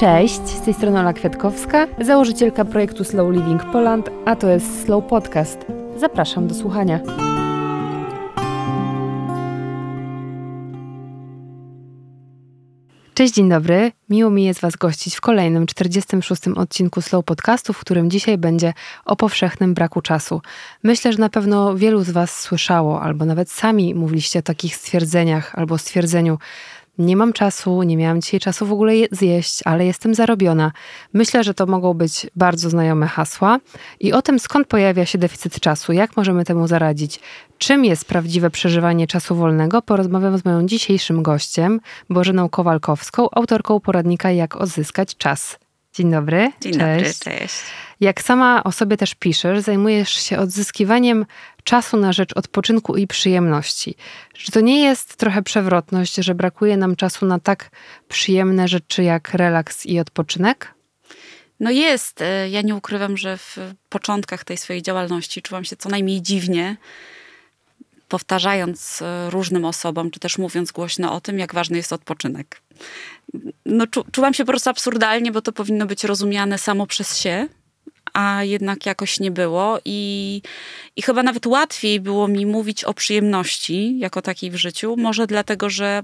Cześć, z tej strony Ola Kwiatkowska, założycielka projektu Slow Living Poland, a to jest Slow Podcast. Zapraszam do słuchania. Cześć, dzień dobry. Miło mi jest Was gościć w kolejnym 46. odcinku Slow Podcastu, w którym dzisiaj będzie o powszechnym braku czasu. Myślę, że na pewno wielu z Was słyszało, albo nawet sami mówiliście o takich stwierdzeniach albo stwierdzeniu, nie mam czasu, nie miałam dzisiaj czasu w ogóle zjeść, ale jestem zarobiona. Myślę, że to mogą być bardzo znajome hasła. I o tym, skąd pojawia się deficyt czasu, jak możemy temu zaradzić, czym jest prawdziwe przeżywanie czasu wolnego, porozmawiam z moją dzisiejszym gościem, Bożeną Kowalkowską, autorką poradnika Jak odzyskać czas. Dzień dobry. Dzień cześć. dobry, cześć. Jak sama o sobie też piszesz, zajmujesz się odzyskiwaniem czasu na rzecz odpoczynku i przyjemności. Czy to nie jest trochę przewrotność, że brakuje nam czasu na tak przyjemne rzeczy jak relaks i odpoczynek? No jest. E, ja nie ukrywam, że w początkach tej swojej działalności czułam się co najmniej dziwnie, powtarzając e, różnym osobom, czy też mówiąc głośno o tym, jak ważny jest odpoczynek. No, czu, czułam się po prostu absurdalnie, bo to powinno być rozumiane samo przez się a jednak jakoś nie było. I, I chyba nawet łatwiej było mi mówić o przyjemności jako takiej w życiu. Może dlatego, że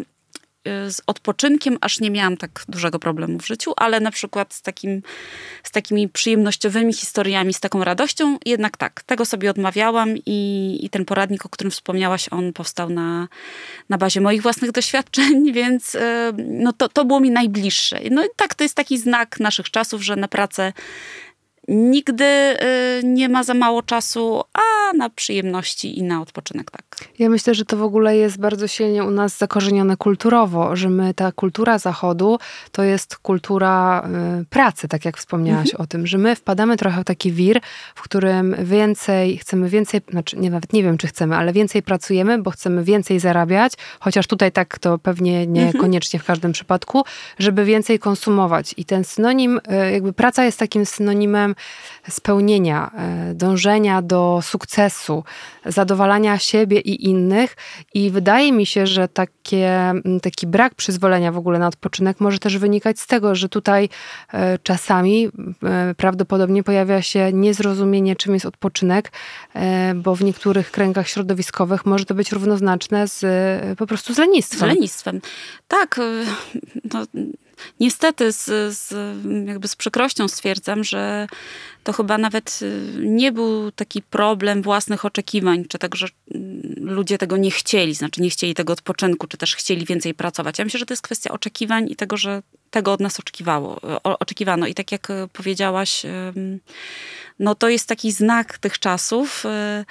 y, z odpoczynkiem aż nie miałam tak dużego problemu w życiu, ale na przykład z, takim, z takimi przyjemnościowymi historiami, z taką radością, jednak tak, tego sobie odmawiałam i, i ten poradnik, o którym wspomniałaś, on powstał na, na bazie moich własnych doświadczeń, więc y, no to, to było mi najbliższe. No i tak, to jest taki znak naszych czasów, że na pracę nigdy y, nie ma za mało czasu, a na przyjemności i na odpoczynek tak. Ja myślę, że to w ogóle jest bardzo silnie u nas zakorzenione kulturowo, że my, ta kultura zachodu to jest kultura y, pracy, tak jak wspomniałaś mhm. o tym, że my wpadamy trochę w taki wir, w którym więcej, chcemy więcej, znaczy nie, nawet nie wiem, czy chcemy, ale więcej pracujemy, bo chcemy więcej zarabiać, chociaż tutaj tak to pewnie niekoniecznie mhm. w każdym przypadku, żeby więcej konsumować. I ten synonim, y, jakby praca jest takim synonimem spełnienia, e, dążenia do sukcesu, zadowalania siebie i innych. I wydaje mi się, że takie, taki brak przyzwolenia w ogóle na odpoczynek może też wynikać z tego, że tutaj e, czasami e, prawdopodobnie pojawia się niezrozumienie, czym jest odpoczynek, bo w niektórych kręgach środowiskowych może to być równoznaczne z po prostu z lenistwem. Z lenistwem. Tak. No niestety z, z, jakby z przykrością stwierdzam, że to chyba nawet y, nie był taki problem własnych oczekiwań, czy tak, że mm, ludzie tego nie chcieli, znaczy nie chcieli tego odpoczynku, czy też chcieli więcej pracować. Ja myślę, że to jest kwestia oczekiwań i tego, że tego od nas oczekiwało, oczekiwano. I tak jak y, powiedziałaś, no to jest taki znak tych czasów, y,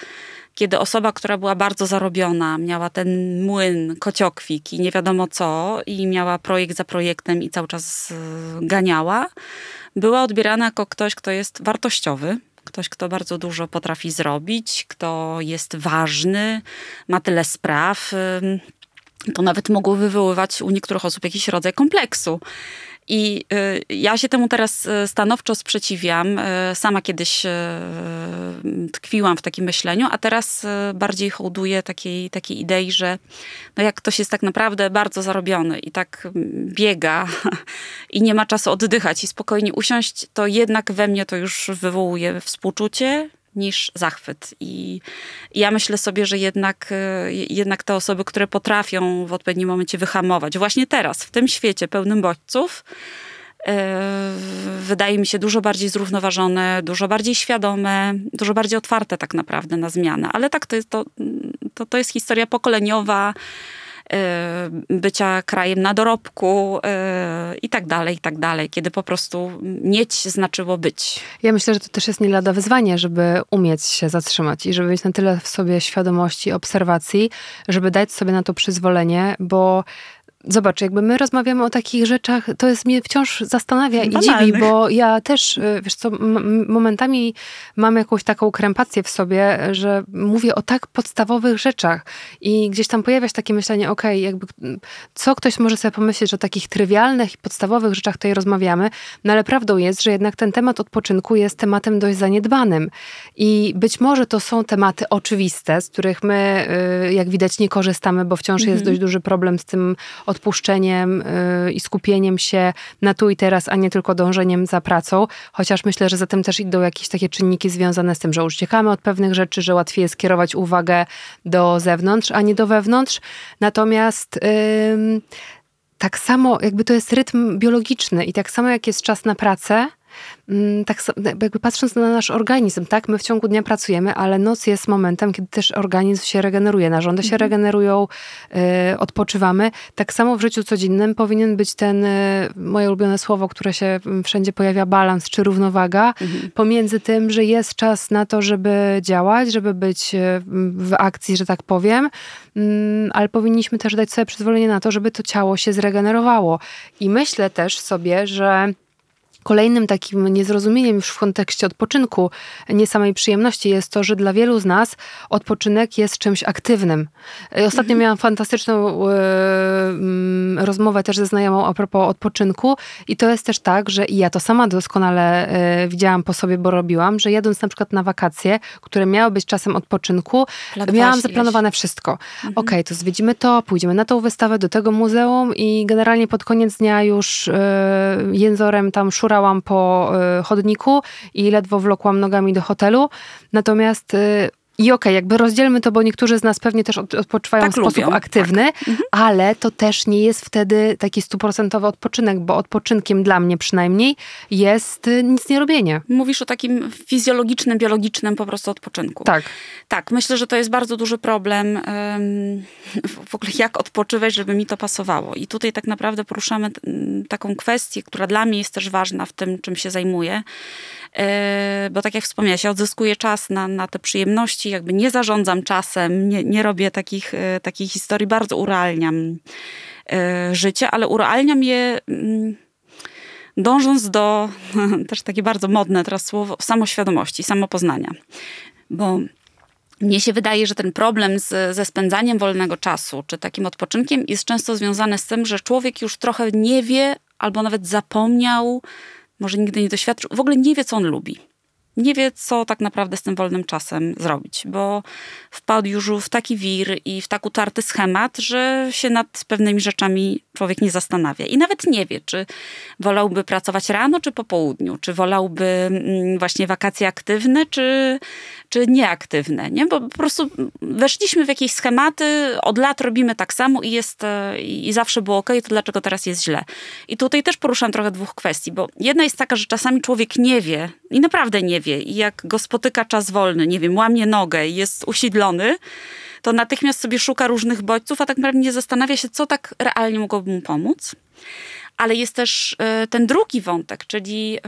kiedy osoba, która była bardzo zarobiona, miała ten młyn, kociokwik i nie wiadomo co, i miała projekt za projektem i cały czas ganiała, była odbierana jako ktoś, kto jest wartościowy, ktoś, kto bardzo dużo potrafi zrobić, kto jest ważny, ma tyle spraw. To nawet mogło wywoływać u niektórych osób jakiś rodzaj kompleksu. I y, ja się temu teraz y, stanowczo sprzeciwiam. Y, sama kiedyś tkwiłam w takim myśleniu, a teraz bardziej hołduję takiej, takiej idei, że no jak ktoś jest tak naprawdę bardzo zarobiony i tak biega i nie ma czasu oddychać i spokojnie usiąść, to jednak we mnie to już wywołuje współczucie, niż zachwyt. I, ja myślę sobie, że jednak, e, jednak te osoby, które potrafią w odpowiednim momencie wyhamować, właśnie teraz, w tym świecie pełnym bodźców, e, wydaje mi się dużo bardziej zrównoważone, dużo bardziej świadome, dużo bardziej otwarte tak naprawdę na zmianę. Ale tak, to jest, to, to, to jest historia pokoleniowa, bycia krajem na dorobku y, i tak dalej, i tak dalej, kiedy po prostu mieć znaczyło być. Ja myślę, że to też jest nie lada wyzwanie, żeby umieć się zatrzymać i żeby mieć na tyle w sobie świadomości, obserwacji, żeby dać sobie na to przyzwolenie, bo Zobacz, jakby my rozmawiamy o takich rzeczach, to jest mnie wciąż zastanawia i dziwi, bo ja też, y, wiesz co, momentami mam jakąś taką krępację w sobie, że mówię o tak podstawowych rzeczach i gdzieś tam pojawia się takie myślenie, okej, okay, jakby co ktoś może sobie pomyśleć, że o takich trywialnych i podstawowych rzeczach tutaj rozmawiamy, no ale prawdą jest, że jednak ten temat odpoczynku jest tematem dość zaniedbanym i być może to są tematy oczywiste, z których my, y, jak widać, nie korzystamy, bo wciąż mhm. jest dość duży problem z tym odpuszczeniem yy, i skupieniem się na tu i teraz, a nie tylko dążeniem za pracą. Chociaż myślę, że za tym też idą jakieś takie czynniki związane z tym, że uciekamy od pewnych rzeczy, że łatwiej jest kierować uwagę do zewnątrz, a nie do wewnątrz. Natomiast tak samo, jakby to jest rytm biologiczny i tak samo jak jest czas na pracę, tak jakby patrząc na nasz organizm, tak, my w ciągu dnia pracujemy, ale noc jest momentem, kiedy też organizm się regeneruje, narządy się mhm. regenerują, y, odpoczywamy. Tak samo w życiu codziennym powinien być ten, y, moje ulubione słowo, które się wszędzie pojawia, balans czy równowaga mhm. pomiędzy tym, że jest czas na to, żeby działać, żeby być y, w akcji, że tak powiem, y, ale powinniśmy też dać sobie przyzwolenie na to, żeby to ciało się zregenerowało. I myślę też sobie, że Kolejnym takim niezrozumieniem już w kontekście odpoczynku, nie samej przyjemności, jest to, że dla wielu z nas odpoczynek jest czymś aktywnym. Ostatnio mhm. miałam fantastyczną y, rozmowę też ze znajomą a propos odpoczynku i to jest też tak, że i ja to sama doskonale y, widziałam po sobie, bo robiłam, że jadąc na przykład na wakacje, które miały być czasem odpoczynku, miałam zaplanowane wszystko. Mhm. Okej, okay, to zwiedzimy to, pójdziemy na tą wystawę, do tego muzeum i generalnie pod koniec dnia już y, jęzorem tam szura szurałam po y, chodniku i ledwo wlokłam nogami do hotelu. Natomiast y, i okej, okay, jakby rozdzielmy to, bo niektórzy z nas pewnie też odpoczywają tak w sposób lubią. aktywny, tak. mhm. ale to też nie jest wtedy taki stuprocentowy odpoczynek, bo odpoczynkiem dla mnie przynajmniej jest y, nic nie robienie. Mówisz o takim fizjologicznym, biologicznym po prostu odpoczynku. Tak. Tak, myślę, że to jest bardzo duży problem w ogóle jak odpoczywać, żeby mi to pasowało. I tutaj tak naprawdę poruszamy taką kwestię, która dla mnie jest też ważna w tym, czym się zajmuję E, bo tak jak wspomniałaś, ja odzyskuję czas na, na te przyjemności, jakby nie zarządzam czasem, nie, nie robię takich, e, takich historii, bardzo urealniam e, życie, ale urealniam je mm, dążąc do, też takie bardzo modne teraz słowo, samoświadomości, samopoznania. Bo mnie się wydaje, że ten problem z, ze spędzaniem wolnego czasu, czy takim odpoczynkiem jest często związany z tym, że człowiek już trochę nie wie, albo nawet zapomniał, może nigdy nie doświadczył, w ogóle nie wie, co on lubi. Nie wie, co tak naprawdę z tym wolnym czasem zrobić, bo wpadł już w taki wir i w tak utarty schemat, że się nad pewnymi rzeczami człowiek nie zastanawia. I nawet nie wie, czy wolałby pracować rano, czy po południu, czy wolałby mm, właśnie wakacje aktywne, czy, czy nieaktywne, nie? Bo po prostu weszliśmy w jakieś schematy, od lat robimy tak samo i jest, e, i zawsze było ok, to dlaczego teraz jest źle? I tutaj też poruszam trochę dwóch kwestii, bo jedna jest taka, że czasami człowiek nie wie i naprawdę nie wie i jak go spotyka czas wolny, nie wiem, łamie nogę i jest usiedlony, to natychmiast sobie szuka różnych bodźców, a tak naprawdę nie zastanawia się, co tak realnie mogłoby mu pomóc. Ale jest też e, ten drugi wątek, czyli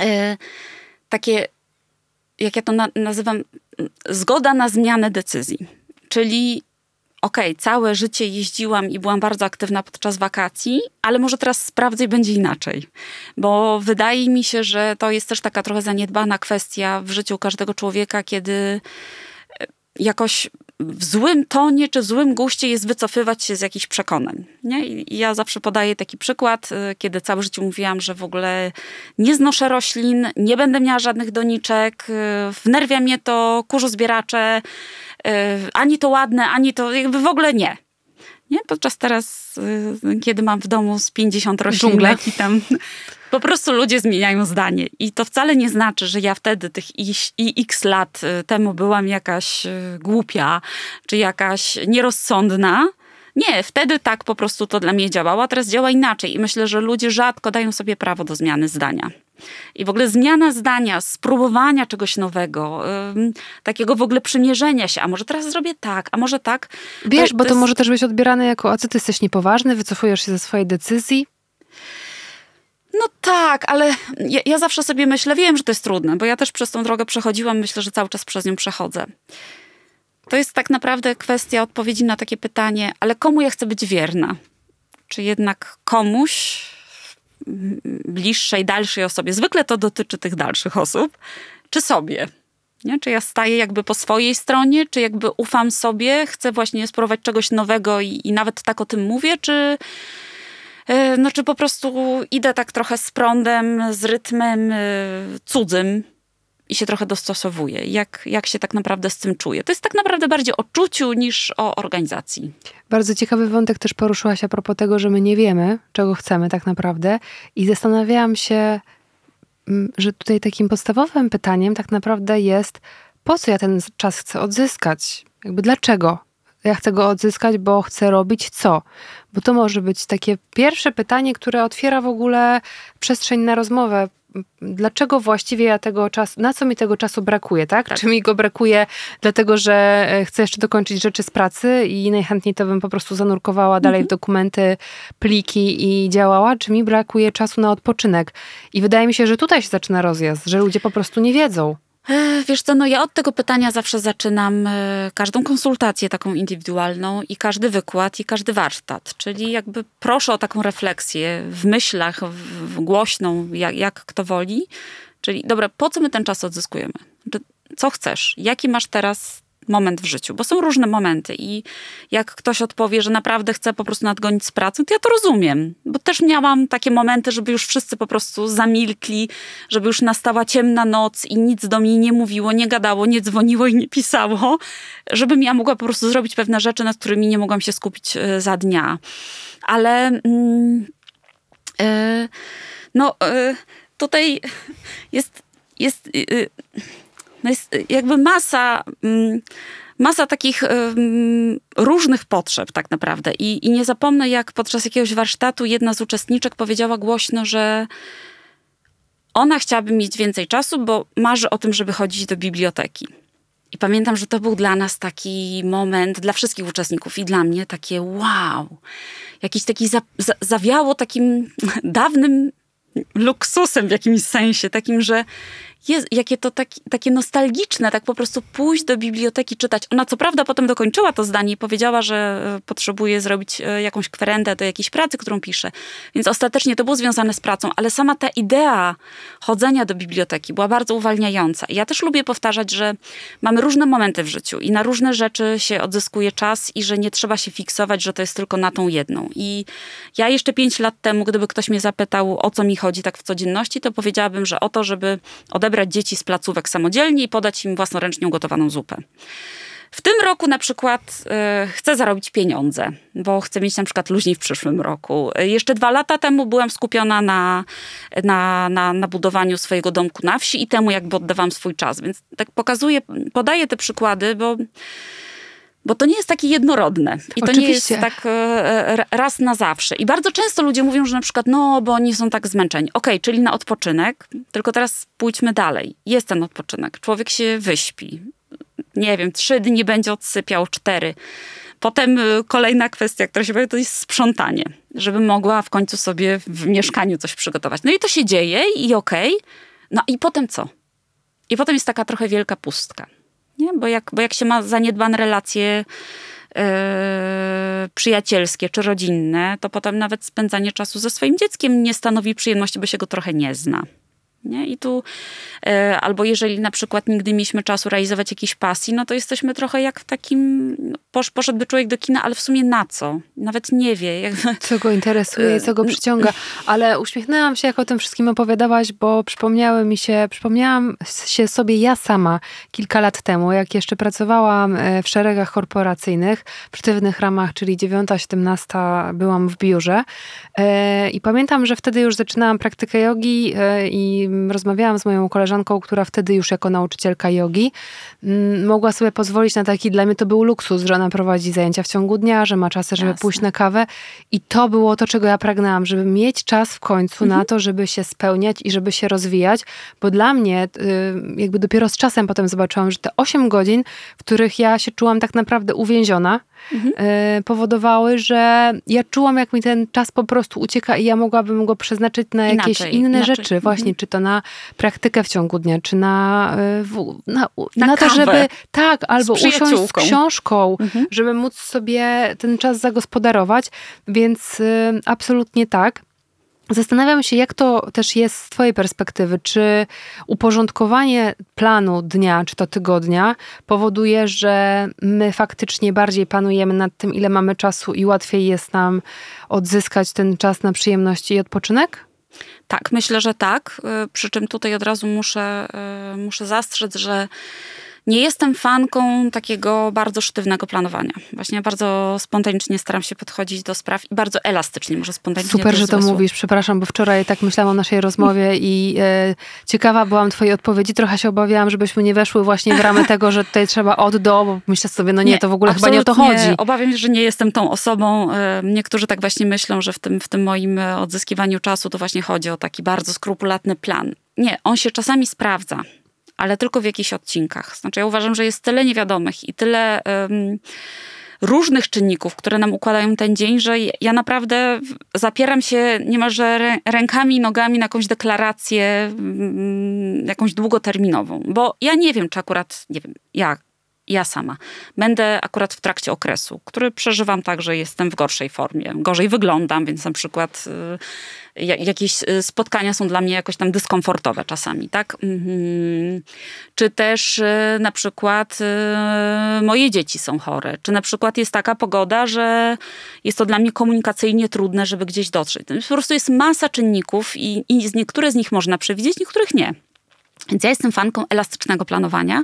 e, takie jak ja to na, nazywam, zgoda na zmianę decyzji. Czyli okej, okay, całe życie jeździłam i byłam bardzo aktywna podczas wakacji, ale może teraz sprawdzę i będzie inaczej. Bo wydaje mi się, że to jest też taka trochę zaniedbana kwestia w życiu każdego człowieka, kiedy jakoś w złym tonie czy w złym guście jest wycofywać się z jakichś przekonań. Nie? I ja zawsze podaję taki przykład, y, kiedy całe życie mówiłam, że w ogóle nie znoszę roślin, nie będę miała żadnych doniczek, y, wnerwia mnie to kurzu zbieracze, ani to ładne, ani to jakby w ogóle nie. Nie? Podczas teraz, kiedy mam w domu z 50 roślinek i tam po prostu ludzie zmieniają zdanie. I to wcale nie znaczy, że ja wtedy tych x lat y, temu byłam jakaś głupia, czy jakaś nierozsądna. Nie, wtedy tak po prostu to dla mnie działało, a teraz działa inaczej. I myślę, że ludzie rzadko dają sobie prawo do zmiany zdania. I w ogóle zmiana zdania, spróbowania czegoś nowego, takiego w ogóle przymierzenia się, a może teraz zrobię tak, a może tak. Wiesz, to, bo to, jest... może też być odbierane jako, a co ty jesteś niepoważny, wycofujesz się ze swojej decyzji? No tak, ale ja, ja, zawsze sobie myślę, wiem, że to jest trudne, bo ja też przez tą drogę przechodziłam, myślę, że cały czas przez nią przechodzę. To jest tak naprawdę kwestia odpowiedzi na takie pytanie, ale komu ja chcę być wierna? Czy jednak komuś, bliższej, dalszej osobie? Zwykle to dotyczy tych dalszych osób, czy sobie? Nie? Czy ja staję jakby po swojej stronie, czy jakby ufam sobie, chcę właśnie spróbować czegoś nowego i, i nawet tak o tym mówię, czy E, no czy po prostu idę tak trochę z prądem, z rytmem e, cudzym i się trochę dostosowuję. Jak, jak się tak naprawdę z tym czuję. To jest tak naprawdę bardziej o czuciu niż o organizacji. Bardzo ciekawy wątek też poruszyłaś a propos tego, że my nie wiemy, czego chcemy tak naprawdę. I zastanawiałam się, mm, że tutaj takim podstawowym pytaniem tak naprawdę jest, po co ja ten czas chcę odzyskać? Jakby dlaczego? Ja chcę go odzyskać, bo chcę robić co? Bo to może być takie pierwsze pytanie, które otwiera w ogóle przestrzeń na rozmowę dlaczego właściwie ja tego czasu, na co mi tego czasu brakuje, tak? tak? Czy mi go brakuje dlatego, że e, chcę jeszcze dokończyć rzeczy z pracy i najchętniej to bym po prostu zanurkowała dalej mhm. w dokumenty, pliki i działała, czy mi brakuje czasu na odpoczynek? I wydaje mi się, że tutaj się zaczyna rozjazd, że ludzie po prostu nie wiedzą. Wiesz co, no ja od tego pytania zawsze zaczynam e, każdą konsultację taką indywidualną i każdy wykład i każdy warsztat. Czyli jakby proszę o taką refleksję w myślach, w głośną, jak, jak kto woli. Czyli dobra, po co my ten czas odzyskujemy? Co chcesz? Jaki masz teraz moment w życiu, bo są różne momenty i jak ktoś odpowie, że naprawdę chce po prostu nadgonić z pracą, to ja to rozumiem, bo też miałam takie momenty, żeby już wszyscy po prostu zamilkli, żeby już nastała ciemna noc i nic do mnie nie mówiło, nie gadało, nie dzwoniło i nie pisało, żebym ja mogła po prostu zrobić pewne rzeczy, nad którymi nie mogłam się skupić e, za dnia. Ale mm, yy, no yy, tutaj jest, jest yy, no jest y, jakby masa, mm, masa takich różnych potrzeb tak naprawdę. I, I nie zapomnę, jak podczas jakiegoś warsztatu jedna z uczestniczek powiedziała głośno, że ona chciałaby mieć więcej czasu, bo marzy o tym, żeby chodzić do biblioteki. I pamiętam, że to był dla nas taki moment, dla wszystkich uczestników i dla mnie takie wow. Jakiś taki za, za, zawiało takim dawnym luksusem w jakimś sensie, takim, że jakie to taki, takie nostalgiczne, tak po prostu pójść do biblioteki, czytać. Ona co prawda potem dokończyła to zdanie i powiedziała, że e, potrzebuje zrobić e, jakąś kwerendę do jakiejś pracy, którą pisze. Więc ostatecznie to było związane z pracą, ale sama ta idea chodzenia do biblioteki była bardzo uwalniająca. I ja też lubię powtarzać, że mamy różne momenty w życiu i na różne rzeczy się odzyskuje czas i że nie trzeba się fiksować, że to jest tylko na tą jedną. I ja jeszcze pięć lat temu, gdyby ktoś mnie zapytał, o co mi chodzi tak w codzienności, to powiedziałabym, że o to, żeby odebrać odebrać dzieci z placówek samodzielnie i podać im własnoręcznie ugotowaną zupę. W tym roku na przykład y, chcę zarobić pieniądze, bo chcę mieć na przykład luźniej w przyszłym roku. Jeszcze dwa lata temu byłam skupiona na, na, na, na budowaniu swojego domku na wsi i temu jakby oddawałam swój czas. Więc tak pokazuję, podaję te przykłady, bo bo to nie jest takie jednorodne. I to nie jest tak e, raz na zawsze. I bardzo często ludzie mówią, że na przykład, no, bo oni są tak zmęczeni. Okej, okay, czyli na odpoczynek, tylko teraz pójdźmy dalej. Jest ten odpoczynek. Człowiek się wyśpi. Nie wiem, trzy dni będzie odsypiał, cztery. Potem e, kolejna kwestia, która się pojawia, to jest sprzątanie. Żeby mogła w końcu sobie w mieszkaniu coś przygotować. No i to się dzieje i okej. Okay. No i potem co? I potem jest taka trochę wielka pustka. Nie? Bo, jak, bo jak się ma zaniedbane relacje yy, przyjacielskie czy rodzinne, to potem nawet spędzanie czasu ze swoim dzieckiem nie stanowi przyjemności, bo się go trochę nie zna. Nie? I tu, e, albo jeżeli na przykład nigdy mieliśmy czasu realizować jakieś pasji, no to jesteśmy trochę jak w takim, no, posz, poszedłby człowiek do kina, ale w sumie na co? Nawet nie wie. Jakby. Co go interesuje, co go e, przyciąga. Ale uśmiechnęłam się, jak o tym wszystkim opowiadałaś, bo przypomniały mi się, przypomniałam się sobie ja sama kilka lat temu, jak jeszcze pracowałam e, w szeregach korporacyjnych, w sztywnych ramach, czyli 9-17 byłam w biurze i pamiętam, że wtedy już zaczynałam praktykę jogi i rozmawiałam z moją koleżanką, która wtedy już jako nauczycielka jogi mogła sobie pozwolić na taki, dla mnie to był luksus, że ona prowadzi zajęcia w ciągu dnia, że ma czasy, żeby Jasne. pójść na kawę. I to było to, czego ja pragnęłam, żeby mieć czas w końcu mhm. na to, żeby się spełniać i żeby się rozwijać, bo dla mnie y, jakby dopiero z czasem potem zobaczyłam, że te 8 godzin, w których ja się czułam tak naprawdę uwięziona, mhm. Y, powodowały, że ja czułam, jak mi ten czas po prostu ucieka i ja mogłabym go przeznaczyć na jakieś inaczej, inne inaczej. rzeczy, właśnie, mhm. czy to na praktykę w ciągu dnia, czy na, y, na, na, na to, żeby tak, albo usiąść z książką, mhm. żeby móc sobie ten czas zagospodarować, więc y, absolutnie tak. Zastanawiam się, jak to też jest z Twojej perspektywy. Czy uporządkowanie planu dnia, czy to tygodnia, powoduje, że my faktycznie bardziej panujemy nad tym, ile mamy czasu i łatwiej jest nam odzyskać ten czas na przyjemności i odpoczynek? Tak, myślę, że tak. Przy czym tutaj od razu muszę, muszę zastrzec, że nie jestem fanką takiego bardzo sztywnego planowania. Właśnie bardzo spontanicznie staram się podchodzić do spraw i bardzo elastycznie, może spontanicznie. Super, że to mówisz. Przepraszam, bo wczoraj tak myślałam o naszej rozmowie i e, ciekawa byłam twojej odpowiedzi. Trochę się obawiałam, żebyśmy nie weszły właśnie w ramy tego, że tutaj trzeba od do, bo myślę sobie, no nie, nie to w ogóle chyba nie o to chodzi. Obawiam się, że nie jestem tą osobą. E, niektórzy tak właśnie myślą, że w tym, w tym moim e, odzyskiwaniu czasu to właśnie chodzi o taki bardzo skrupulatny plan. Nie, on się czasami sprawdza ale tylko w jakichś odcinkach. Znaczy, ja uważam, że jest tyle niewiadomych i tyle um, różnych czynników, które nam układają ten dzień, że ja naprawdę zapieram się niemalże rękami i nogami na jakąś deklarację, um, jakąś długoterminową. Bo ja nie wiem, czy akurat, nie wiem, jak ja sama. Będę akurat w trakcie okresu, który przeżywam tak, że jestem w gorszej formie. Gorzej wyglądam, więc na przykład y, jakieś y, spotkania są dla mnie jakoś tam dyskomfortowe czasami, tak? Mhm. Czy też y, na przykład moje dzieci są chore. Czy na przykład jest taka pogoda, że jest to dla mnie komunikacyjnie trudne, żeby gdzieś dotrzeć. Po prostu jest masa czynników i, i niektóre z nich można przewidzieć, niektórych nie. Więc ja jestem fanką elastycznego planowania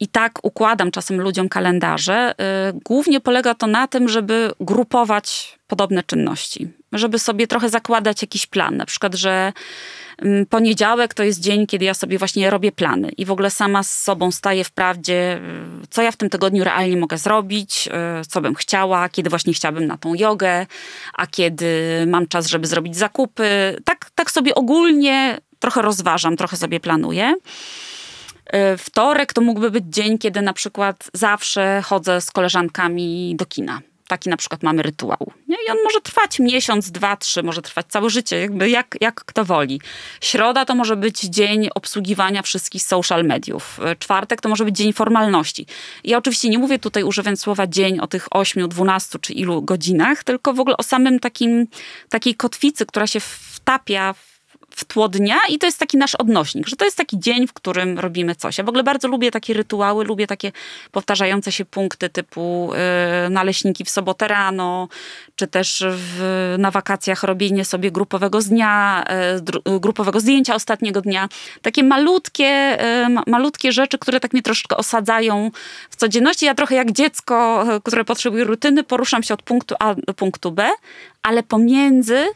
i tak układam czasem ludziom kalendarze. Y, głównie polega to na tym, żeby grupować podobne czynności, żeby sobie trochę zakładać jakiś plan. Na przykład, że mm, poniedziałek to jest dzień, kiedy ja sobie właśnie robię plany i w ogóle sama z sobą staję w prawdzie, y, co ja w tym tygodniu realnie mogę zrobić, y, co bym chciała, kiedy właśnie chciałabym na tą jogę, a kiedy mam czas, żeby zrobić zakupy. Tak, tak sobie ogólnie trochę rozważam, trochę sobie planuję. E, wtorek to mógłby być dzień, kiedy na przykład zawsze chodzę z koleżankami do kina. Taki na przykład mamy rytuał. Nie? I on może trwać miesiąc, dwa, trzy, może trwać całe życie, jakby jak, jak kto woli. Środa to może być dzień obsługiwania wszystkich social mediów. E, czwartek to może być dzień formalności. Ja oczywiście nie mówię tutaj używając słowa dzień o tych 8, 12 czy ilu godzinach, tylko w ogóle o samym takim, takiej kotwicy, która się wtapia w w tło dnia i to jest taki nasz odnośnik, że to jest taki dzień, w którym robimy coś. Ja w ogóle bardzo lubię takie rytuały, lubię takie powtarzające się punkty typu yy, naleśniki w sobotę rano, czy też w, na wakacjach robienie sobie grupowego dnia, yy, grupowego zdjęcia ostatniego dnia. Takie malutkie, malutkie rzeczy, które tak mnie troszeczkę osadzają w codzienności. Ja trochę jak dziecko, które potrzebuje rutyny, poruszam się od punktu A do punktu B, ale pomiędzy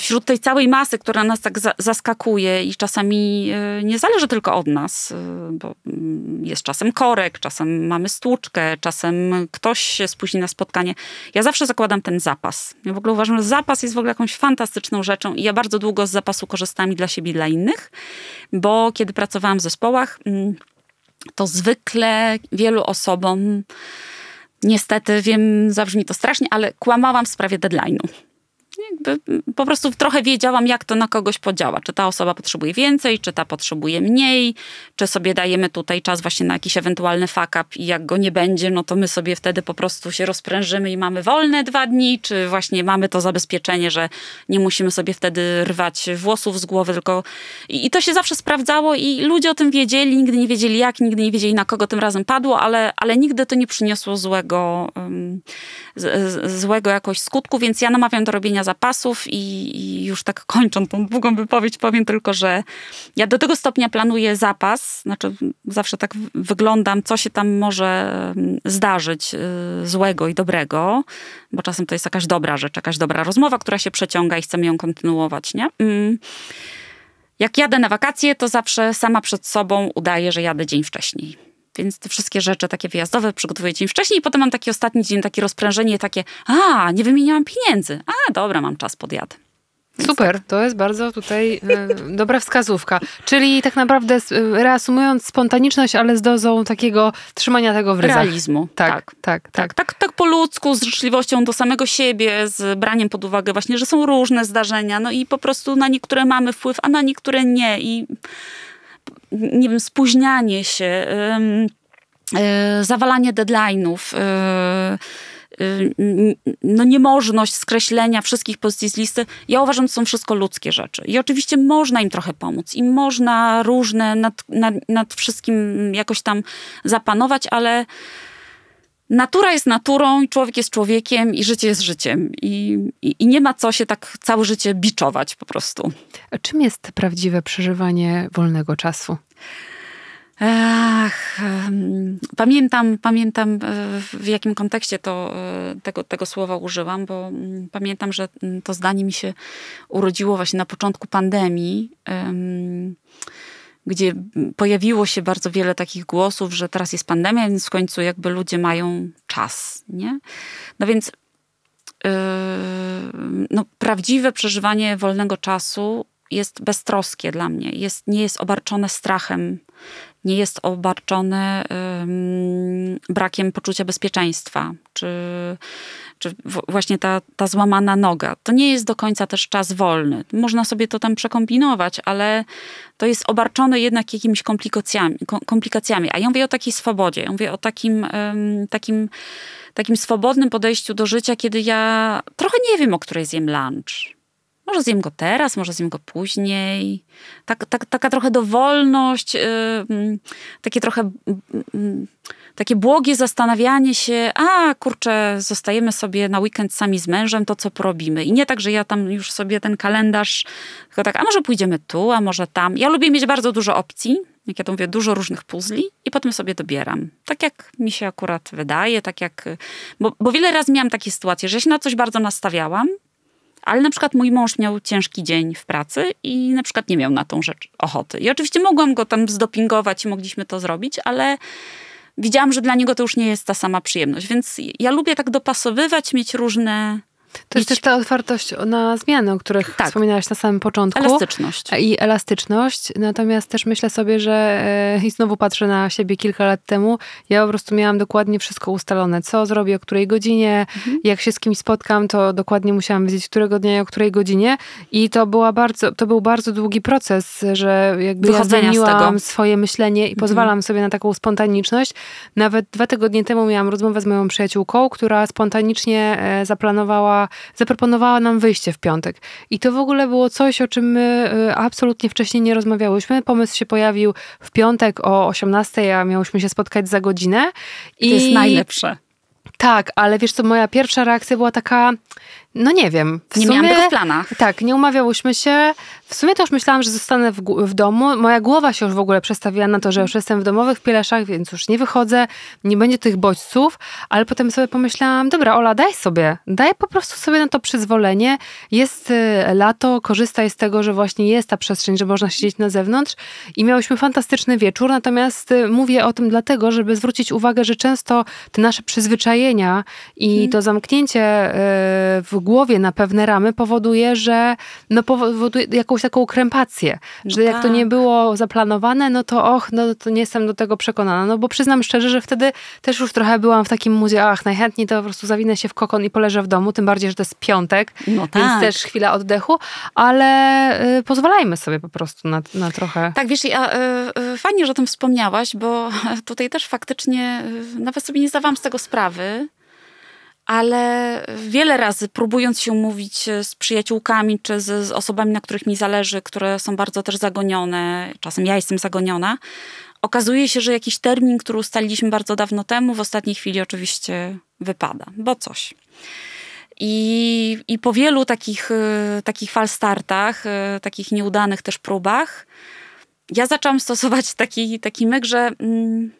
wśród tej całej masy, która nas tak zaskakuje i czasami e, nie zależy tylko od nas, e, bo mm, jest czasem korek, czasem mamy stłuczkę, czasem ktoś się spóźni na spotkanie. Ja zawsze zakładam ten zapas. Ja w ogóle uważam, że zapas jest w ogóle jakąś fantastyczną rzeczą i ja bardzo długo z zapasu korzystam i dla siebie i dla innych, bo kiedy pracowałam w zespołach, mm, to zwykle wielu osobom Niestety, wiem, zabrzmi to strasznie, ale kłamałam w sprawie deadline'u jakby po prostu trochę wiedziałam, jak to na kogoś podziała. Czy ta osoba potrzebuje więcej, czy ta potrzebuje mniej, czy sobie dajemy tutaj czas właśnie na jakiś ewentualny fuck up i jak go nie będzie, no to my sobie wtedy po prostu się rozprężymy i mamy wolne dwa dni, czy właśnie mamy to zabezpieczenie, że nie musimy sobie wtedy rwać włosów z głowy, tylko i, to się zawsze sprawdzało i ludzie o tym wiedzieli, nigdy nie wiedzieli jak, nigdy nie wiedzieli na kogo tym razem padło, ale, ale nigdy to nie przyniosło złego, um, z, z, złego jakoś skutku, więc ja namawiam do robienia zapasów i, i, już tak kończąc tą długą wypowiedź, powiem tylko, że ja do tego stopnia planuję zapas, znaczy zawsze tak wyglądam, co się tam może mm, zdarzyć y, złego i dobrego, bo czasem to jest jakaś dobra rzecz, jakaś dobra rozmowa, która się przeciąga i chcemy ją kontynuować, nie? Mm. Jak jadę na wakacje, to zawsze sama przed sobą udaję, że jadę dzień wcześniej więc te wszystkie rzeczy takie wyjazdowe przygotowuję dzień wcześniej i potem mam taki ostatni dzień, takie rozprężenie, takie, a, nie wymieniałam pieniędzy. A, dobra, mam czas, podjadę. Super, tak. to jest bardzo tutaj e, dobra wskazówka. Czyli tak naprawdę e, reasumując spontaniczność, ale z dozą takiego trzymania tego w ryzach. Realizmu. Tak tak, tak, tak, tak. Tak, tak po ludzku, z życzliwością do samego siebie, z braniem pod uwagę właśnie, że są różne zdarzenia, no i po prostu na niektóre mamy wpływ, a na niektóre nie i nie wiem, spóźnianie się, e, zawalanie deadline'ów, e, e, no niemożność skreślenia wszystkich pozycji z listy, ja uważam, że są wszystko ludzkie rzeczy. I oczywiście można im trochę pomóc i można różne nad, nad, nad wszystkim jakoś tam zapanować, ale natura jest naturą i człowiek jest człowiekiem i życie jest życiem. I, i, I, nie ma co się tak całe życie biczować po prostu. A czym jest prawdziwe przeżywanie wolnego czasu? Ach, pamiętam, pamiętam e, w jakim kontekście to, e, tego, tego słowa użyłam, bo mm, pamiętam, że mm, to zdanie mi się urodziło właśnie na początku pandemii, gdzie pojawiło się bardzo wiele takich głosów, że teraz jest pandemia, więc w końcu jakby ludzie mają czas, nie? No więc yy, no, prawdziwe przeżywanie wolnego czasu jest beztroskie dla mnie. Jest, nie jest obarczone strachem, nie jest obarczone brakiem poczucia bezpieczeństwa, czy, czy właśnie ta, ta złamana noga. To nie jest do końca też czas wolny. Można sobie to tam przekombinować, ale to jest obarczone jednak jakimiś komplikacjami. komplikacjami. A ja mówię o takiej swobodzie, ja mówię o takim, takim, takim swobodnym podejściu do życia, kiedy ja trochę nie wiem, o której zjem lunch może zjem go teraz, może zjem go później. Tak, tak, taka trochę dowolność, yy, takie trochę yy, takie błogie zastanawianie się, a kurczę, zostajemy sobie na weekend sami z mężem, to co porobimy. I nie tak, że ja tam już sobie ten kalendarz, tylko tak, a może pójdziemy tu, a może tam. Ja lubię mieć bardzo dużo opcji, jak ja to mówię, dużo różnych puzli i potem sobie dobieram. Tak jak mi się akurat wydaje, tak jak... Bo, bo wiele razy miałam takie sytuacje, że się na coś bardzo nastawiałam, ale na przykład mój mąż miał ciężki dzień w pracy i na przykład nie miał na tą rzecz ochoty. I oczywiście mogłam go tam zdopingować i mogliśmy to zrobić, ale widziałam, że dla niego to już nie jest ta sama przyjemność. Więc ja lubię tak dopasowywać, mieć różne to jest też ta otwartość na zmiany, o których tak. wspominałaś na samym początku. Elastyczność. I elastyczność. Natomiast też myślę sobie, że e, i znowu patrzę na siebie kilka lat temu, ja po prostu miałam dokładnie wszystko ustalone. Co zrobię, o której godzinie, mhm. jak się z kimś spotkam, to dokładnie musiałam wiedzieć, którego dnia i o której godzinie. I to, była bardzo, to był bardzo długi proces, że jakby ja zmieniłam swoje myślenie i mhm. pozwalam sobie na taką spontaniczność. Nawet dwa tygodnie temu miałam rozmowę z moją przyjaciółką, która spontanicznie e, zaplanowała zaproponowała nam wyjście w piątek. I to w ogóle było coś, o czym my y, absolutnie wcześniej nie rozmawiałyśmy. Pomysł się pojawił w piątek o 18, a miałyśmy się spotkać za godzinę. I to jest najlepsze. Tak, ale wiesz co, moja pierwsza reakcja była taka, no nie wiem. W nie sumie, miałam tego w planach. Tak, nie umawiałyśmy się. W sumie to już myślałam, że zostanę w, w, domu. Moja głowa się już w ogóle przestawiła na to, że już jestem w domowych pieleszach, więc już nie wychodzę, nie będzie tych bodźców, ale potem sobie pomyślałam, dobra Ola, daj sobie, daj po prostu sobie na to przyzwolenie. Jest y, lato, korzystaj z tego, że właśnie jest ta przestrzeń, że można siedzieć na zewnątrz i miałyśmy fantastyczny wieczór, natomiast y, mówię o tym dlatego, żeby zwrócić uwagę, że często te nasze przyzwyczajenia i hmm. to zamknięcie y, w głowie na pewne ramy powoduje, że no powoduje jakąś taką krępację, no że tak. jak to nie tak. było zaplanowane, no to och, no to nie jestem do tego przekonana. No bo przyznam szczerze, że wtedy też już trochę byłam w takim muzie, ach, najchętniej to po prostu zawinę się w kokon i poleżę w domu, tym bardziej, że to jest piątek, no tak. więc też chwila oddechu, ale y, pozwalajmy sobie po prostu na, na trochę... Tak, wiesz, ja, y, y, fajnie, że o tym wspomniałaś, bo tutaj też faktycznie y, nawet sobie nie zdawałam z tego sprawy, ale wiele razy próbując się umówić z przyjaciółkami czy z, z, osobami, na których mi zależy, które są bardzo też zagonione, czasem ja jestem zagoniona, okazuje się, że jakiś termin, który ustaliliśmy bardzo dawno temu, w ostatniej chwili oczywiście wypada, bo coś. I, i po wielu takich, y, takich falstartach, y, takich nieudanych też próbach, ja zaczęłam stosować taki, taki myk, że. Mm,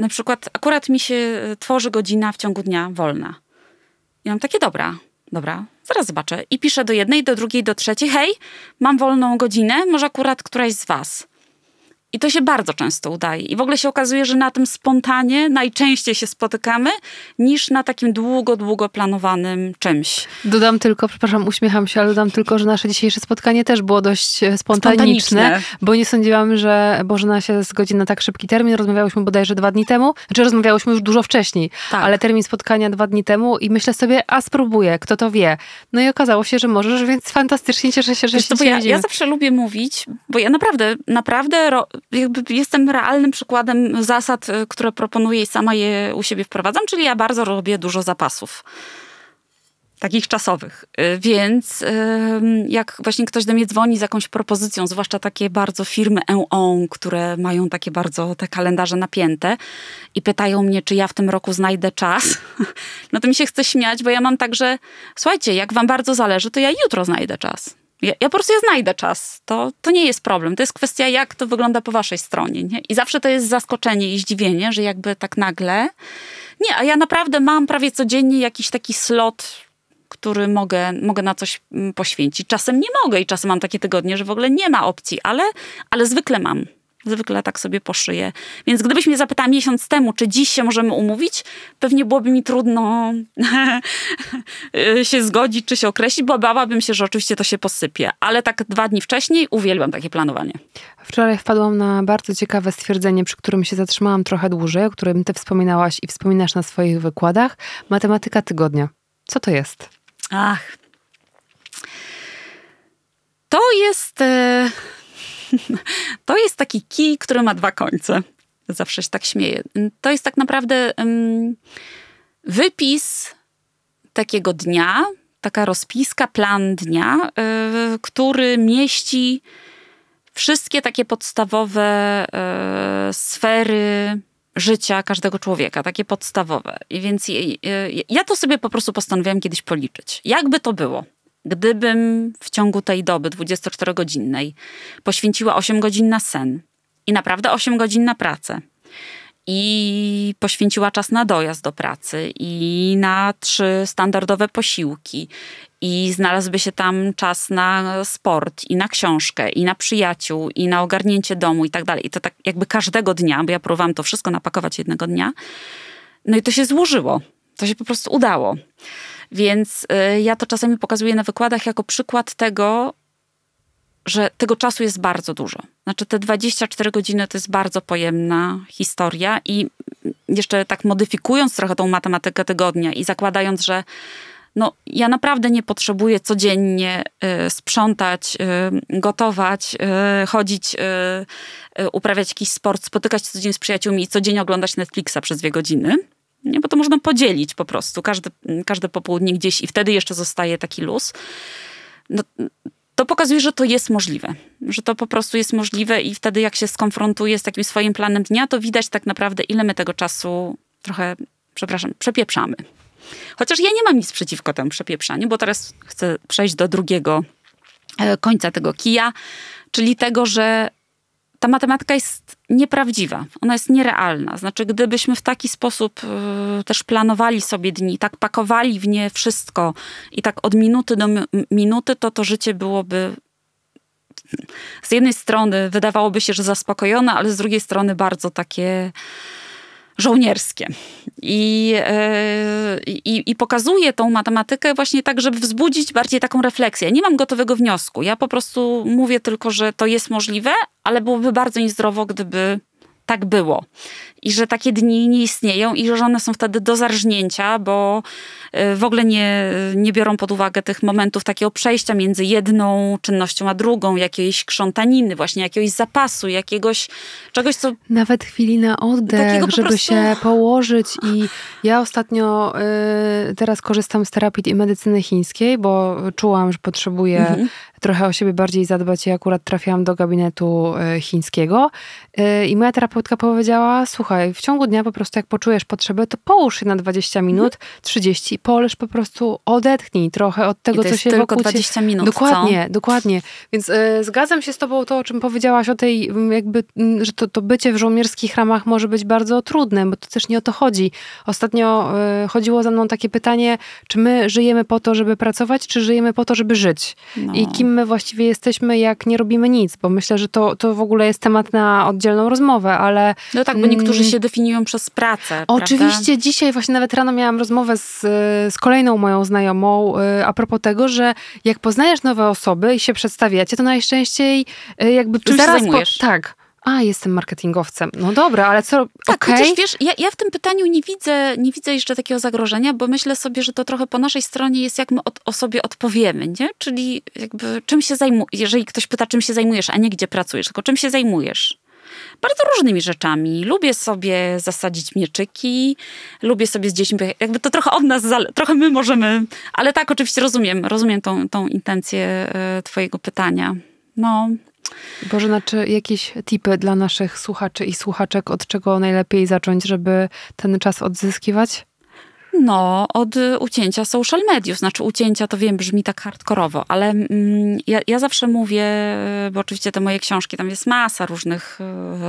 na przykład akurat mi się e, tworzy godzina w ciągu dnia wolna. I mam takie, dobra, dobra, zaraz zobaczę. I piszę do jednej, do drugiej, do trzeciej, hej, mam wolną godzinę, może akurat któraś z was. I to się bardzo często udaje. I w ogóle się okazuje, że na tym spontanie najczęściej się spotykamy, niż na takim długo, długo planowanym czymś. Dodam tylko, przepraszam, uśmiecham się, ale dodam tylko, że nasze dzisiejsze spotkanie też było dość e, spontaniczne, spontaniczne. bo nie sądziłam, że Bożena się zgodzi na tak szybki termin. Rozmawiałyśmy bodajże dwa dni temu, znaczy rozmawiałyśmy już dużo wcześniej, tak. ale termin spotkania dwa dni temu i myślę sobie, a spróbuję, kto to wie. No i okazało się, że możesz, więc fantastycznie cieszę się, że Wiesz, się to, ja, ja zawsze lubię mówić, bo ja naprawdę, naprawdę jakby jestem realnym przykładem zasad, y, które proponuję i sama je u siebie wprowadzam, czyli ja bardzo robię dużo zapasów. takich czasowych. Y, więc jak właśnie ktoś do mnie dzwoni z jakąś propozycją, zwłaszcza takie bardzo firmy en które mają takie bardzo te kalendarze napięte i pytają mnie, czy ja w tym roku znajdę czas, no to mi się chce śmiać, bo ja mam tak, że słuchajcie, jak wam bardzo zależy, to ja jutro znajdę czas. Ja, ja, po prostu ja znajdę czas. To, to nie jest problem. To jest kwestia, jak to wygląda po waszej stronie. Nie? I zawsze to jest zaskoczenie i zdziwienie, że jakby tak nagle. Nie, a ja naprawdę mam prawie codziennie jakiś taki slot który mogę, mogę na coś mm, poświęcić. Czasem nie mogę i czasem mam takie tygodnie, że w ogóle nie ma opcji, ale, ale zwykle mam. Zwykle tak sobie poszyję. Więc gdybyś mnie zapytała miesiąc temu, czy dziś się możemy umówić, pewnie byłoby mi trudno się zgodzić, czy się określić, bo bałabym się, że oczywiście to się posypie. Ale tak dwa dni wcześniej uwielbiam takie planowanie. Wczoraj wpadłam na bardzo ciekawe stwierdzenie, przy którym się zatrzymałam trochę dłużej, o którym ty wspominałaś i wspominasz na swoich wykładach. Matematyka tygodnia. Co to jest? Ach. To jest. E, to jest taki kij, który ma dwa końce. Zawsze się tak śmieję. To jest tak naprawdę wypis takiego dnia, taka rozpiska, plan dnia, e, który mieści wszystkie takie podstawowe e, sfery życia każdego człowieka, takie podstawowe. I więc ja to sobie po prostu postanowiłam kiedyś policzyć. Jakby to było, gdybym w ciągu tej doby 24-godzinnej poświęciła 8 godzin na sen i naprawdę 8 godzin na pracę, i poświęciła czas na dojazd do pracy i na trzy standardowe posiłki i znalazłby się tam czas na sport i na książkę i na przyjaciół i na ogarnięcie domu i tak dalej. I to tak jakby każdego dnia, bo ja próbowałam to wszystko napakować jednego dnia. No i to się złożyło. To się po prostu udało. Więc y, ja to czasami pokazuję na wykładach jako przykład tego, że tego czasu jest bardzo dużo. Znaczy te 24 godziny to jest bardzo pojemna historia i jeszcze tak modyfikując trochę tą matematykę tygodnia i zakładając, że no, ja naprawdę nie potrzebuję codziennie y, sprzątać, y, gotować, y, chodzić, y, y, uprawiać jakiś sport, spotykać się codziennie z przyjaciółmi i codziennie oglądać Netflixa przez dwie godziny. Nie, bo to można podzielić po prostu, każde, każde popołudnie gdzieś i wtedy jeszcze zostaje taki luz. No, to pokazuje, że to jest możliwe. Że to po prostu jest możliwe i wtedy jak się skonfrontuje z takim swoim planem dnia, to widać tak naprawdę, ile my tego czasu trochę, przepraszam, przepieprzamy. Chociaż ja nie mam nic przeciwko temu przepieprzaniu, bo teraz chcę przejść do drugiego e, końca tego kija, czyli tego, że ta matematyka jest nieprawdziwa, ona jest nierealna. Znaczy, gdybyśmy w taki sposób y, też planowali sobie dni, tak pakowali w nie wszystko i tak od minuty do minuty, to to życie byłoby z jednej strony wydawałoby się, że zaspokojone, ale z drugiej strony bardzo takie żołnierskie. I, yy, i, I pokazuje tą matematykę właśnie tak, żeby wzbudzić bardziej taką refleksję. Nie mam gotowego wniosku. Ja po prostu mówię tylko, że to jest możliwe, ale byłoby bardzo niezdrowo, gdyby tak było. I że takie dni nie istnieją i że one są wtedy do zarżnięcia, bo w ogóle nie, nie biorą pod uwagę tych momentów takiego przejścia między jedną czynnością a drugą, jakiejś krzątaniny, właśnie jakiegoś zapasu, jakiegoś czegoś, co... Nawet chwili na oddech, żeby prostu... się położyć i ja ostatnio y, teraz korzystam z terapii i medycyny chińskiej, bo czułam, że potrzebuję mhm. trochę o siebie bardziej zadbać i akurat trafiłam do gabinetu e, chińskiego. E, i moja terapeutka powiedziała, słuchaj, w ciągu dnia po prostu jak poczujesz potrzebę, to połóż się na 20 minut, 30 i poleż po prostu, odetchnij trochę od tego, co się tylko wokół 20 minut, Dokładnie, co? dokładnie. Więc y, zgadzam się z tobą to, o czym powiedziałaś o tej, jakby, że to, to bycie w żołnierskich ramach może być bardzo trudne, bo to też nie o to chodzi. Ostatnio y, chodziło za mną takie pytanie, czy my żyjemy po to, żeby pracować, czy żyjemy po to, żeby żyć? No. I kim my właściwie jesteśmy, jak nie robimy nic, bo myślę, że to, to w ogóle jest temat na oddzielną rozmowę, ale... No tak, bo niektórzy mm, się definiują przez pracę, Oczywiście, prawda? dzisiaj właśnie nawet rano miałam rozmowę z, z kolejną moją znajomą y, a propos tego, że jak poznajesz nowe osoby i się przedstawiacie, to najczęściej y, jakby czymś zaraz. Po, tak, a, jestem marketingowcem. No dobra, ale co? Tak, okay. chociaż wiesz, ja, ja w tym pytaniu nie widzę, nie widzę jeszcze takiego zagrożenia, bo myślę sobie, że to trochę po naszej stronie jest, jak my od, o sobie odpowiemy, nie? Czyli jakby czym się zajmujesz, jeżeli ktoś pyta, czym się zajmujesz, a nie gdzie pracujesz, tylko czym się zajmujesz. Bardzo różnymi rzeczami. Lubię sobie zasadzić mieczyki, lubię sobie z dziećmi, jakby to trochę od nas, trochę my możemy, ale tak, oczywiście rozumiem, rozumiem tą, tą intencję e, twojego pytania. No, Boże, czy jakieś tipy dla naszych słuchaczy i słuchaczek, od czego najlepiej zacząć, żeby ten czas odzyskiwać? No, od ucięcia social mediów. Znaczy ucięcia to wiem, brzmi tak hardkorowo, ale mm, ja, ja, zawsze mówię, bo oczywiście te moje książki, tam jest masa różnych,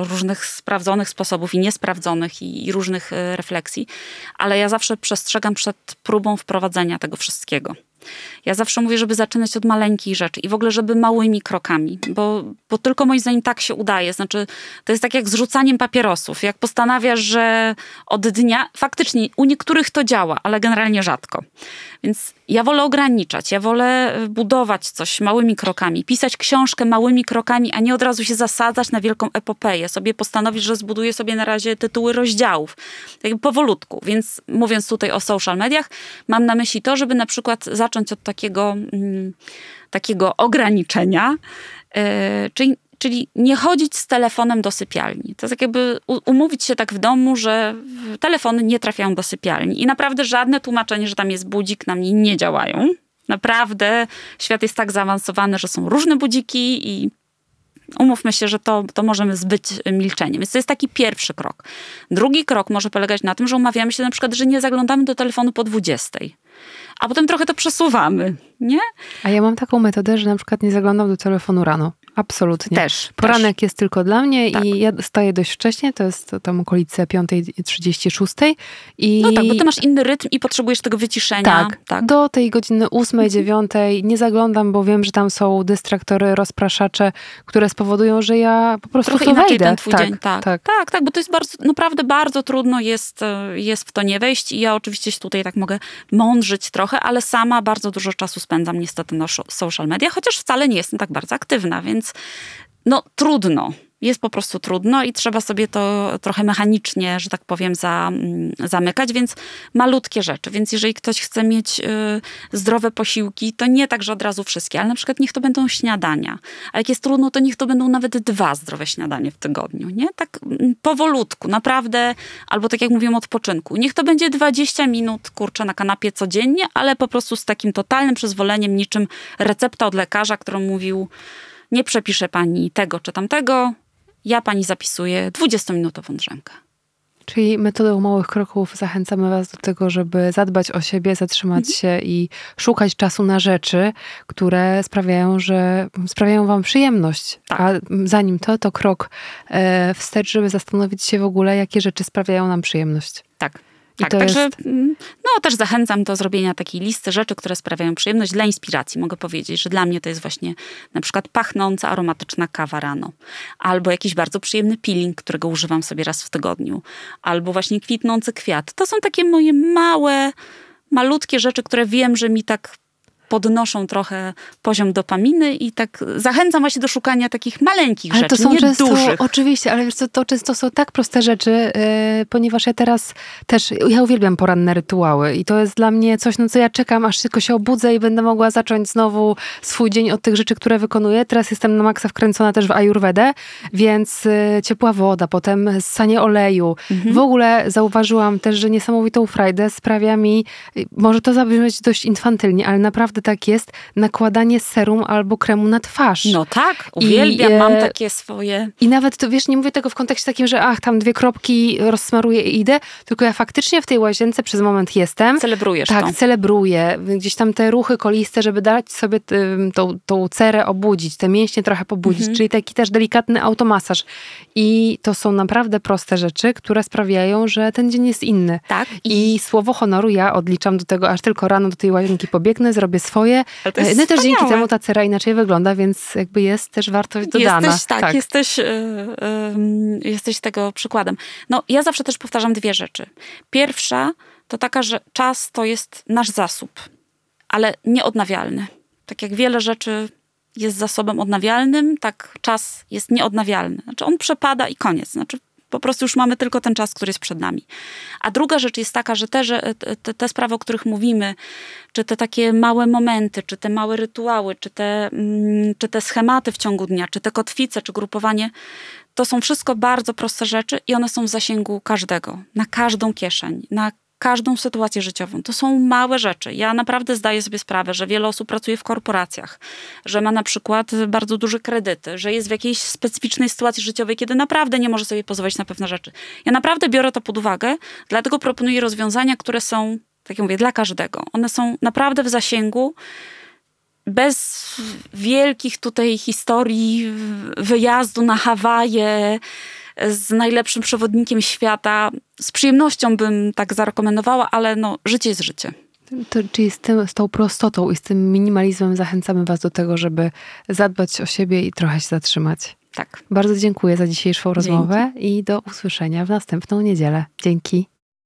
różnych sprawdzonych sposobów i niesprawdzonych i, i różnych refleksji, ale ja zawsze przestrzegam przed próbą wprowadzenia tego wszystkiego. Ja zawsze mówię, żeby zaczynać od maleńkich rzeczy i w ogóle, żeby małymi krokami, bo, bo tylko moim zdaniem tak się udaje. Znaczy, to jest tak jak z rzucaniem papierosów. Jak postanawiasz, że od dnia, faktycznie u niektórych to działa, ale generalnie rzadko. Więc ja wolę ograniczać, ja wolę budować coś małymi krokami, pisać książkę małymi krokami, a nie od razu się zasadzać na wielką epopeję. Sobie postanowić, że zbuduję sobie na razie tytuły rozdziałów. Tak powolutku. Więc mówiąc tutaj o social mediach, mam na myśli to, żeby na przykład zacząć od takiego, mm, takiego ograniczenia, yy, czyli Czyli nie chodzić z telefonem do sypialni. To jest tak jakby umówić się tak w domu, że telefony nie trafiają do sypialni. I naprawdę żadne tłumaczenie, że tam jest budzik, na mnie nie działają. Naprawdę świat jest tak zaawansowany, że są różne budziki i umówmy się, że to, to możemy zbyć milczeniem. Więc to jest taki pierwszy krok. Drugi krok może polegać na tym, że umawiamy się na przykład, że nie zaglądamy do telefonu po 20 a potem trochę to przesuwamy, nie? A ja mam taką metodę, że na przykład nie zaglądam do telefonu rano. Absolutnie. Też. Poranek też. jest tylko dla mnie tak. i ja staję dość wcześnie, to jest tam okolice 5.36. I... No tak, bo ty masz inny rytm i potrzebujesz tego wyciszenia. Tak, tak. do tej godziny 8, 9 mhm. nie zaglądam, bo wiem, że tam są dystraktory, rozpraszacze, które spowodują, że ja po prostu Trochę inaczej wejdę. ten twój tak, dzień, tak. Tak. tak, tak, bo to jest bardzo, naprawdę bardzo trudno jest, e, jest w to nie wejść i ja oczywiście tutaj tak mogę mądrzyć trochę, ale sama bardzo dużo czasu spędzam niestety na social media, chociaż wcale nie jestem tak bardzo aktywna, więc no trudno. Jest po prostu trudno i trzeba sobie to trochę mechanicznie, że tak powiem, za, mm, zamykać, więc malutkie rzeczy. Więc jeżeli ktoś chce mieć y, zdrowe posiłki, to nie tak, że od razu wszystkie, ale na przykład niech to będą śniadania. A jak jest trudno, to niech to będą nawet dwa zdrowe śniadanie w tygodniu, nie? Tak mm, powolutku, naprawdę, albo tak jak mówiłem, odpoczynku. Niech to będzie 20 minut, kurczę, na kanapie codziennie, ale po prostu z takim totalnym przyzwoleniem, niczym recepta od lekarza, którą mówił nie przepisze pani tego czy tamtego, ja pani zapisuję 20-minutową drzemkę. Czyli metodą małych kroków zachęcamy Was do tego, żeby zadbać o siebie, zatrzymać mhm. się i szukać czasu na rzeczy, które sprawiają, że sprawiają Wam przyjemność. Tak. A zanim to, to krok e, wstecz, żeby zastanowić się w ogóle, jakie rzeczy sprawiają nam przyjemność. Tak. Tak, także jest... Mm, no, też zachęcam do zrobienia takiej listy rzeczy, które sprawiają przyjemność dla inspiracji. Mogę powiedzieć, że dla mnie to jest właśnie na przykład pachnąca, aromatyczna kawa rano, albo jakiś bardzo przyjemny peeling, którego używam sobie raz w tygodniu, albo właśnie kwitnący kwiat. To są takie moje małe, malutkie rzeczy, które wiem, że mi tak podnoszą trochę poziom dopaminy i tak zachęcam właśnie do szukania takich maleńkich ale rzeczy, to są nie często, dużych. Oczywiście, ale wiesz co, to często są tak proste rzeczy, yy, ponieważ ja teraz też, ja uwielbiam poranne rytuały i to jest dla mnie coś, na co ja czekam, aż tylko się obudzę i będę mogła zacząć znowu swój dzień od tych rzeczy, które wykonuję. Teraz jestem na maksa wkręcona też w ayurvedę, więc yy, ciepła woda, potem ssanie oleju. Mhm. W ogóle zauważyłam też, że niesamowitą frajdę sprawia mi, może to zabrzmieć dość infantylnie, ale naprawdę tak jest, nakładanie serum albo kremu na twarz. No tak, uwielbiam, I, mam e, takie swoje. I nawet to, wiesz, nie mówię tego w kontekście takim, że ach, tam dwie kropki rozsmaruję i idę, tylko ja faktycznie w tej łazience przez moment jestem. Celebrujesz tak, to. celebruję. Gdzieś tam te ruchy koliste, żeby dać sobie tą, tą cerę obudzić, te mięśnie trochę pobudzić, mhm. czyli taki też delikatny automasaż. I to są naprawdę proste rzeczy, które sprawiają, że ten dzień jest inny. Tak. I, I słowo honoru ja odliczam do tego, aż tylko rano do tej łazienki pobiegnę, zrobię swoje. E, no też dzięki temu ta cera inaczej wygląda, więc jakby jest też wartość dodana. Jesteś, tak, tak. Jesteś, yy, yy, jesteś tego przykładem. No ja zawsze też powtarzam dwie rzeczy. Pierwsza to taka, że czas to jest nasz zasób, ale nieodnawialny. Tak jak wiele rzeczy jest zasobem odnawialnym, tak czas jest nieodnawialny. Znaczy on przepada i koniec. Znaczy po prostu już mamy tylko ten czas, który jest przed nami. A druga rzecz jest taka, że te, że te, te sprawy, o których mówimy, czy te takie małe momenty, czy te małe rytuały, czy te, mm, czy te schematy w ciągu dnia, czy te kotwice, czy grupowanie, to są wszystko bardzo proste rzeczy i one są w zasięgu każdego, na każdą kieszeń, na każdą sytuację życiową. To są małe rzeczy. Ja naprawdę zdaję sobie sprawę, że wiele osób pracuje w korporacjach, że ma na przykład bardzo duże kredyty, że jest w jakiejś specyficznej sytuacji życiowej, kiedy naprawdę nie może sobie pozwolić na pewne rzeczy. Ja naprawdę biorę to pod uwagę, dlatego proponuję rozwiązania, które są, tak jak mówię, dla każdego. One są naprawdę w zasięgu bez wielkich tutaj historii wyjazdu na Hawaje, z najlepszym przewodnikiem świata. Z przyjemnością bym tak zarekomendowała, ale no, życie jest życie. To, czyli z, tym, z tą prostotą i z tym minimalizmem zachęcamy Was do tego, żeby zadbać o siebie i trochę się zatrzymać. Tak. Bardzo dziękuję za dzisiejszą rozmowę Dzięki. i do usłyszenia w następną niedzielę. Dzięki.